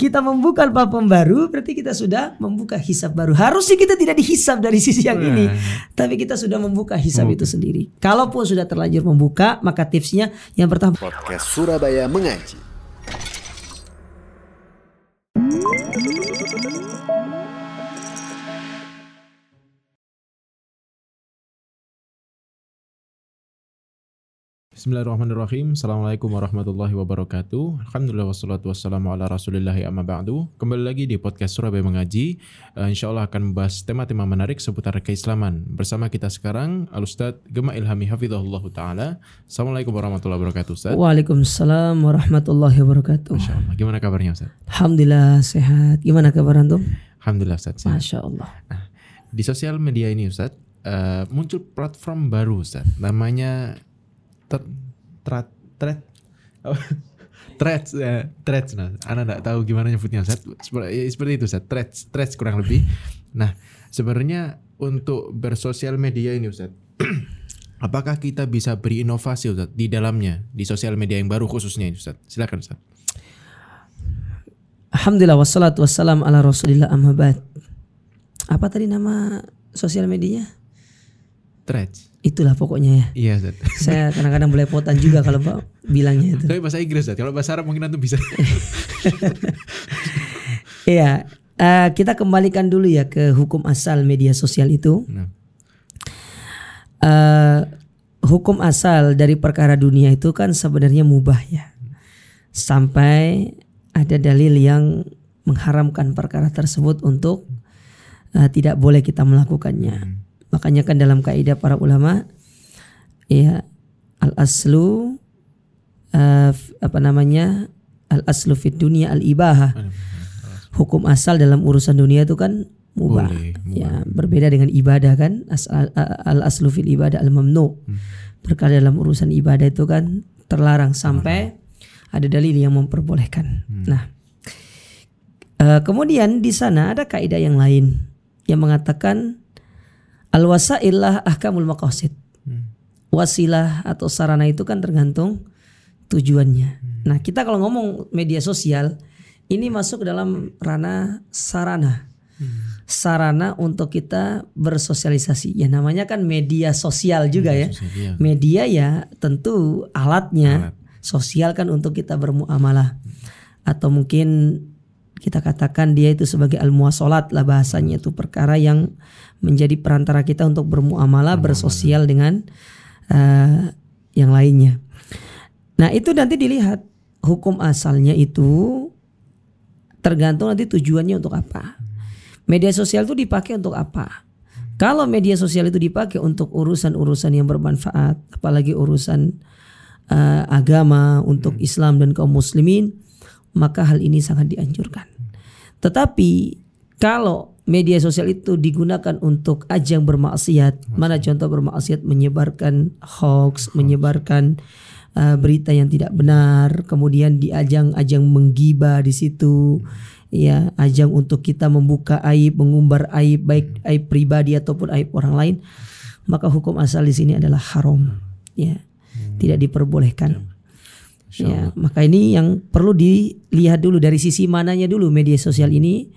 kita membuka platform baru berarti kita sudah membuka hisab baru. Harusnya kita tidak dihisab dari sisi yang ini, tapi kita sudah membuka hisab itu sendiri. Kalaupun sudah terlanjur membuka, maka tipsnya yang pertama Podcast Surabaya Mengaji. Bismillahirrahmanirrahim Assalamualaikum warahmatullahi wabarakatuh Alhamdulillah wassalatu wassalamu ala rasulillahi amma ba'du Kembali lagi di podcast Surabaya Mengaji uh, Insya Allah akan membahas tema-tema menarik seputar keislaman Bersama kita sekarang Al-Ustaz Gema Ilhami Hafizahullah Ta'ala Assalamualaikum warahmatullahi wabarakatuh Ustaz Waalaikumsalam warahmatullahi wabarakatuh. Masya Allah Gimana kabarnya Ustaz? Alhamdulillah sehat. Gimana kabar antum? Alhamdulillah Ustaz sehat. Masya Allah. Di sosial media ini Ustaz uh, Muncul platform baru Ustaz Namanya ter, oh, Threads ya, Threads nah Anda nggak tahu gimana nyebutnya Ustaz seperti, seperti itu Ustaz Threads Threads kurang lebih Nah sebenarnya untuk bersosial media ini Ustaz Apakah kita bisa berinovasi Ustaz di dalamnya di sosial media yang baru khususnya ini Ustaz? Silakan Ustaz. Alhamdulillah wassalatu wassalam ala rasulillah amma. Apa tadi nama sosial medianya? Threads. Itulah pokoknya ya. Iya Ustaz. Saya kadang-kadang belepotan juga kalau Pak bilangnya itu. Tapi bahasa Inggris Ustaz. Kalau bahasa Arab mungkin antum bisa. Iya, eh, kita kembalikan dulu ya ke hukum asal media sosial itu. Nah, Eh, hukum asal dari perkara dunia itu kan sebenarnya mubah ya. Sampai ada dalil yang mengharamkan perkara tersebut untuk eh, tidak boleh kita melakukannya. Makanya kan dalam kaidah para ulama ya al aslu eh, f- apa namanya al aslu fid dunia al ibahah. Hukum asal dalam urusan dunia itu kan mubah. Boleh, Ya, berbeda dengan ibadah kan al aslu fil ibadah al mamnu. Perkara dalam urusan ibadah itu kan terlarang sampai ada dalil yang memperbolehkan. Nah, eh, kemudian di sana ada kaidah yang lain yang mengatakan al wasailah ahkamul maqasid. Wasilah atau sarana itu kan tergantung tujuannya. Nah, kita kalau ngomong media sosial ini masuk dalam ranah sarana. Sarana untuk kita bersosialisasi. Ya namanya kan media sosial juga ya. sosial, iya. Media ya tentu alatnya. Sosial kan untuk kita bermuamalah. Atau mungkin kita katakan dia itu sebagai al muasalat lah bahasanya itu perkara yang menjadi perantara kita untuk bermuamalah bersosial dengan eh, yang lainnya. Nah itu nanti dilihat hukum asalnya itu tergantung nanti tujuannya untuk apa. Media sosial itu dipakai untuk apa? Kalau media sosial itu dipakai untuk urusan-urusan yang bermanfaat, apalagi urusan eh, agama untuk Islam dan kaum muslimin, maka hal ini sangat dianjurkan. Tetapi kalau media sosial itu digunakan untuk ajang bermaksiat, mana contoh bermaksiat? Menyebarkan hoax, menyebarkan uh, berita yang tidak benar, kemudian di ajang-ajang menggibah di situ, ya ajang untuk kita membuka aib, mengumbar aib baik aib pribadi ataupun aib orang lain, maka hukum asal di sini adalah haram, ya tidak diperbolehkan. Ya, maka ini yang perlu dilihat dulu dari sisi mananya dulu media sosial ini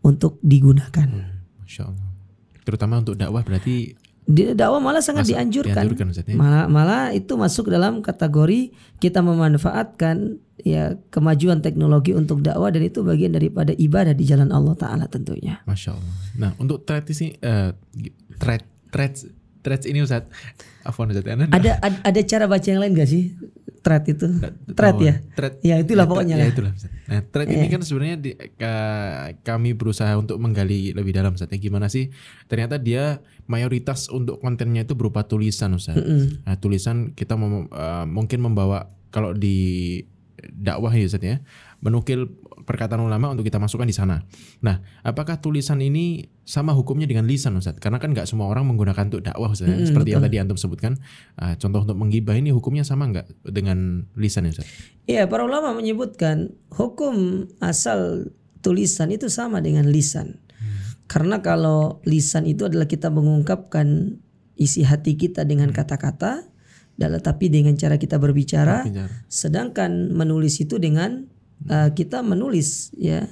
untuk digunakan. Masya Allah. Terutama untuk dakwah berarti Di dakwah malah sangat Masuk- dianjurkan. dianjurkan, ya? Malah malah itu masuk dalam kategori kita memanfaatkan ya kemajuan teknologi untuk dakwah dan itu bagian daripada ibadah di jalan Allah taala tentunya. Masya Allah. Nah untuk thread ini eh thread threads threads ini Ustaz. Afwan Ustaz. Ada ada, ada cara baca yang lain gak sih? Thread itu. Thread tahu, ya. Thread. Ya itulah thread- pokoknya Ya lah. itulah. Ustaz. Nah, thread ini kan sebenarnya di- ka- kami berusaha untuk menggali lebih dalam Ustaz. Ya, Gimana sih? Ternyata dia mayoritas untuk kontennya itu berupa tulisan Ustaz. Nah, tulisan kita mem- eh, mungkin membawa kalau di dakwah ya Ustaz ya, menukil perkataan ulama untuk kita masukkan di sana. Nah, apakah tulisan ini sama hukumnya dengan lisan Ustaz? Karena kan nggak semua orang menggunakan untuk dakwah Ustaz. ya. Seperti yang tadi antum sebutkan, Ah, contoh untuk menggibah ini hukumnya sama nggak dengan lisan ya Ustaz? Iya, para ulama menyebutkan hukum asal tulisan itu sama dengan lisan. Karena kalau lisan itu adalah kita mengungkapkan isi hati kita dengan kata-kata, dan tapi dengan cara kita berbicara, Berbicara. sedangkan menulis itu dengan uh, kita menulis ya.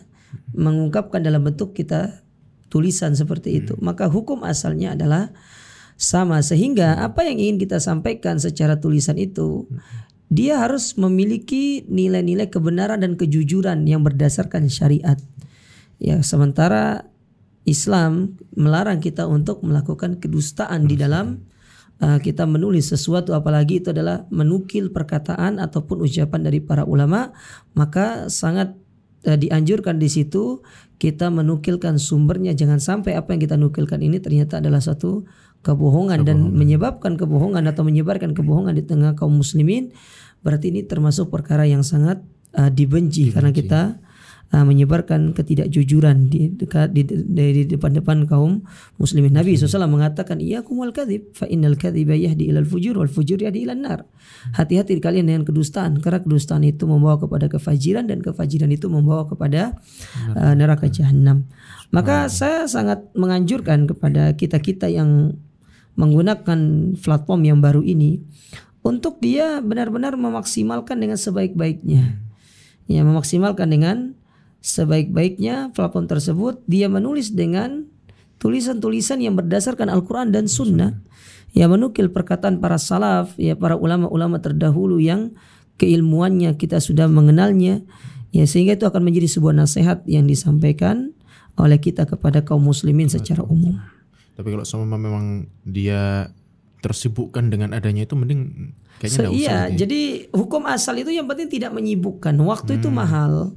Mengungkapkan dalam bentuk kita tulisan seperti itu. Maka hukum asalnya adalah sama. Sehingga apa yang ingin kita sampaikan secara tulisan itu dia harus memiliki nilai-nilai kebenaran dan kejujuran yang berdasarkan syariat. Ya, sementara Islam melarang kita untuk melakukan kedustaan di dalam uh, kita menulis sesuatu apalagi itu adalah menukil perkataan ataupun ucapan dari para ulama, maka sangat uh, dianjurkan di situ kita menukilkan sumbernya. Jangan sampai apa yang kita nukilkan ini ternyata adalah satu kebohongan, dan menyebabkan kebohongan atau menyebarkan kebohongan di tengah kaum muslimin. Berarti ini termasuk perkara yang sangat uh, dibenci, dibenci. karena kita uh, menyebarkan ketidakjujuran di dekat di, di, di depan-depan kaum muslimin. Nabi SAW mengatakan, "Iyyakum wal kadzib fa innal kadziba yahdi ilal fujur wal fujur yahdi ilan nar." Hati-hati kalian dengan kedustaan karena kedustaan itu membawa kepada kefajiran dan kefajiran itu membawa kepada uh, neraka jahanam. Maka saya sangat menganjurkan kepada kita-kita yang menggunakan platform yang baru ini untuk dia benar-benar memaksimalkan dengan sebaik-baiknya. Ya, memaksimalkan dengan sebaik-baiknya platform tersebut dia menulis dengan tulisan-tulisan yang berdasarkan Al-Qur'an dan Sunnah. Ya menukil perkataan para salaf, ya para ulama-ulama terdahulu yang keilmuannya kita sudah mengenalnya. Ya sehingga itu akan menjadi sebuah nasihat yang disampaikan oleh kita kepada kaum muslimin secara umum. Tapi kalau sama memang dia tersibukkan dengan adanya itu mending kayaknya so, iya, gitu ya. jadi hukum asal itu yang penting tidak menyibukkan. Waktu hmm. itu mahal.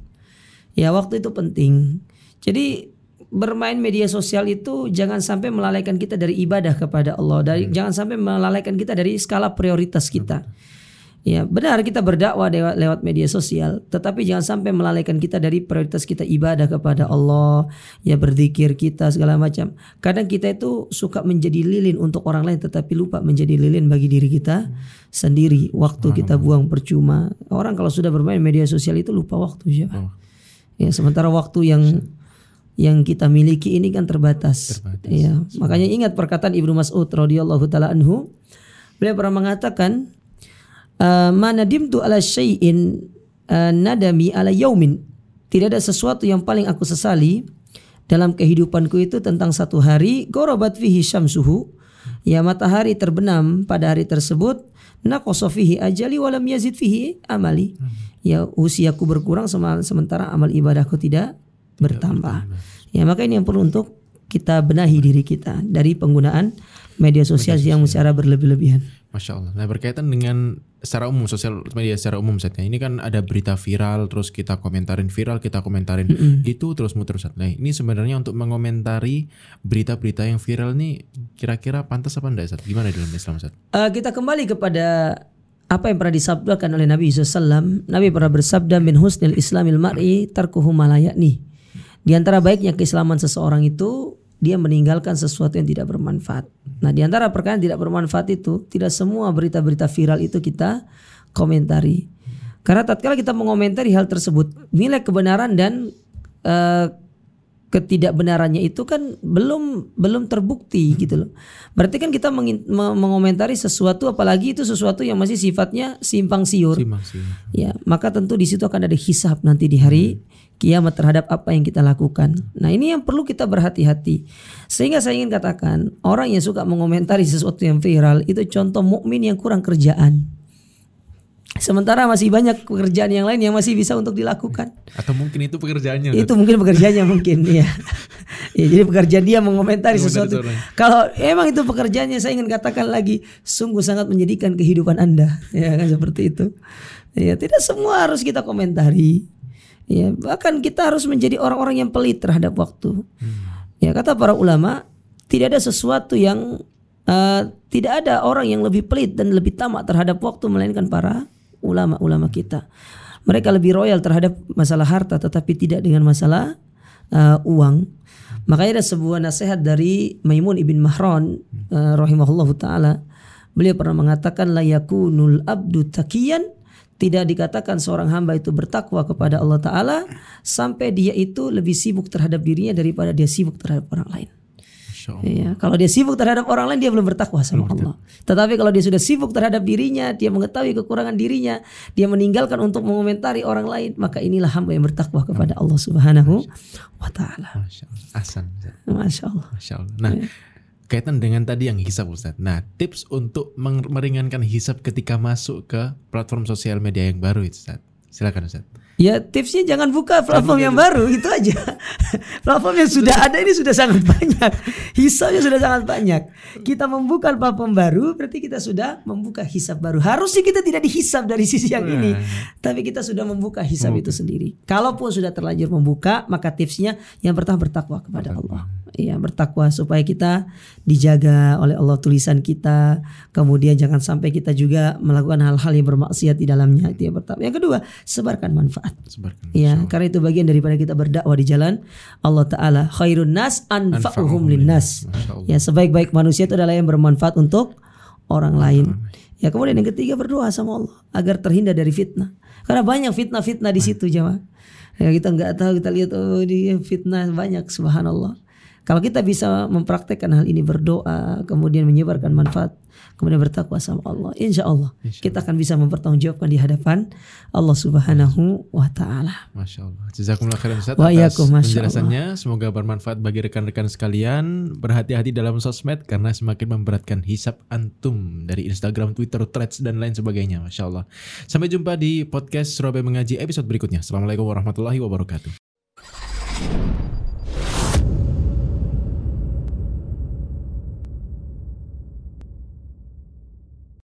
Ya, waktu itu penting. Jadi bermain media sosial itu jangan sampai melalaikan kita dari ibadah kepada Allah. Dari hmm. jangan sampai melalaikan kita dari skala prioritas kita. Hmm. Ya, benar kita berdakwah lewat, lewat media sosial, tetapi jangan sampai melalaikan kita dari prioritas kita ibadah kepada Allah, ya berzikir kita segala macam. Kadang kita itu suka menjadi lilin untuk orang lain tetapi lupa menjadi lilin bagi diri kita sendiri. Waktu kita buang percuma. Orang kalau sudah bermain media sosial itu lupa waktu ya. Ya, sementara waktu yang yang kita miliki ini kan terbatas. terbatas. Ya, makanya ingat perkataan Ibnu Mas'ud radhiyallahu taala anhu. Beliau pernah mengatakan uh, tu ala syai'in uh, nadami ala yaumin. Tidak ada sesuatu yang paling aku sesali dalam kehidupanku itu tentang satu hari gorobat fihi syamsuhu ya matahari terbenam pada hari tersebut. Naqasa fihi ajali walam yazid fihi amali. Ya usiaku berkurang sementara amal ibadahku tidak bertambah. ya maka ini yang perlu untuk kita benahi diri kita dari penggunaan media sosial yang secara berlebih-lebihan. Masya Allah. Nah berkaitan dengan secara umum sosial media secara umum saatnya ini kan ada berita viral terus kita komentarin viral kita komentarin mm -hmm. itu terus muter saat. Nah ini sebenarnya untuk mengomentari berita-berita yang viral ini kira-kira pantas apa enggak Ustaz? Gimana dalam Islam Ustaz? Uh, kita kembali kepada apa yang pernah disabdakan oleh Nabi SAW. Nabi pernah bersabda min husnil islamil mar'i tarkuhu malayakni. Di antara baiknya keislaman seseorang itu dia meninggalkan sesuatu yang tidak bermanfaat. Nah, di antara perkara yang tidak bermanfaat itu, tidak semua berita-berita viral itu kita komentari. Karena tatkala kita mengomentari hal tersebut, nilai kebenaran dan uh, ketidakbenarannya itu kan belum belum terbukti gitu loh. Berarti kan kita mengomentari sesuatu apalagi itu sesuatu yang masih sifatnya simpang siur. Simpang siur. Ya, maka tentu di situ akan ada hisab nanti di hari kiamat terhadap apa yang kita lakukan. Nah ini yang perlu kita berhati-hati. Sehingga saya ingin katakan orang yang suka mengomentari sesuatu yang viral itu contoh mukmin yang kurang kerjaan. Sementara masih banyak pekerjaan yang lain yang masih bisa untuk dilakukan. Atau mungkin itu pekerjaannya. Itu mungkin pekerjaannya mungkin ya. ya. Jadi pekerjaan dia mengomentari sesuatu. Kalau emang itu pekerjaannya saya ingin katakan lagi sungguh sangat menjadikan kehidupan Anda. Ya kan seperti itu. Ya, tidak semua harus kita komentari. Ya, bahkan kita harus menjadi orang-orang yang pelit terhadap waktu. Hmm. Ya, kata para ulama, tidak ada sesuatu yang uh, tidak ada orang yang lebih pelit dan lebih tamak terhadap waktu melainkan para ulama-ulama kita. Mereka lebih royal terhadap masalah harta tetapi tidak dengan masalah uh, uang. Makanya ada sebuah nasihat dari Maimun ibn Mahron uh, rahimahullahu taala. Beliau pernah mengatakan la yakunul abdu takiyan tidak dikatakan seorang hamba itu bertakwa kepada Allah Ta'ala sampai dia itu lebih sibuk terhadap dirinya daripada dia sibuk terhadap orang lain. Iya, kalau dia sibuk terhadap orang lain dia belum bertakwa sama Allah. Tetapi kalau dia sudah sibuk terhadap dirinya, dia mengetahui kekurangan dirinya, dia meninggalkan untuk mengomentari orang lain, maka inilah hamba yang bertakwa kepada Allah Subhanahu wa taala. Masya Allah. Asan. Masya Allah. Masya Allah. Nah, kaitan dengan tadi yang hisap Ustaz. Nah, tips untuk meringankan hisap ketika masuk ke platform sosial media yang baru itu Ustaz. Silakan Ustaz. Ya tipsnya jangan buka platform yang baru itu aja. platform yang sudah ada ini sudah sangat banyak. Hisapnya sudah sangat banyak. Kita membuka platform baru berarti kita sudah membuka hisap baru. Harusnya kita tidak dihisap dari sisi yang ini, tapi kita sudah membuka hisap itu sendiri. Kalaupun sudah terlanjur membuka, maka tipsnya yang pertama bertakwa kepada Allah. Iya, bertakwa supaya kita dijaga oleh Allah tulisan kita. Kemudian jangan sampai kita juga melakukan hal-hal yang bermaksiat di dalamnya. Itu yang pertama. Yang kedua, sebarkan manfaat. Sebarkan. Ya, karena itu bagian daripada kita berdakwah di jalan Allah Taala. Khairun nas anfa'uhum linnas. Ya, sebaik-baik manusia itu adalah yang bermanfaat untuk orang lain. Ya, kemudian yang ketiga berdoa sama Allah agar terhindar dari fitnah. Karena banyak fitnah-fitnah di situ, jemaah. Ya, kita nggak tahu kita lihat oh di fitnah banyak subhanallah. Kalau kita bisa mempraktekkan hal ini berdoa, kemudian menyebarkan manfaat, kemudian bertakwa sama Allah, insya Allah kita akan bisa mempertanggungjawabkan di hadapan Allah Subhanahu wa Ta'ala. Masya Allah. Jazakumullah khairan Ustaz atas penjelasannya. Semoga bermanfaat bagi rekan-rekan sekalian. Berhati-hati dalam sosmed karena semakin memberatkan hisap antum dari Instagram, Twitter, Threads dan lain sebagainya. Masya Allah. Sampai jumpa di podcast Surabaya Mengaji episode berikutnya. Assalamualaikum warahmatullahi wabarakatuh.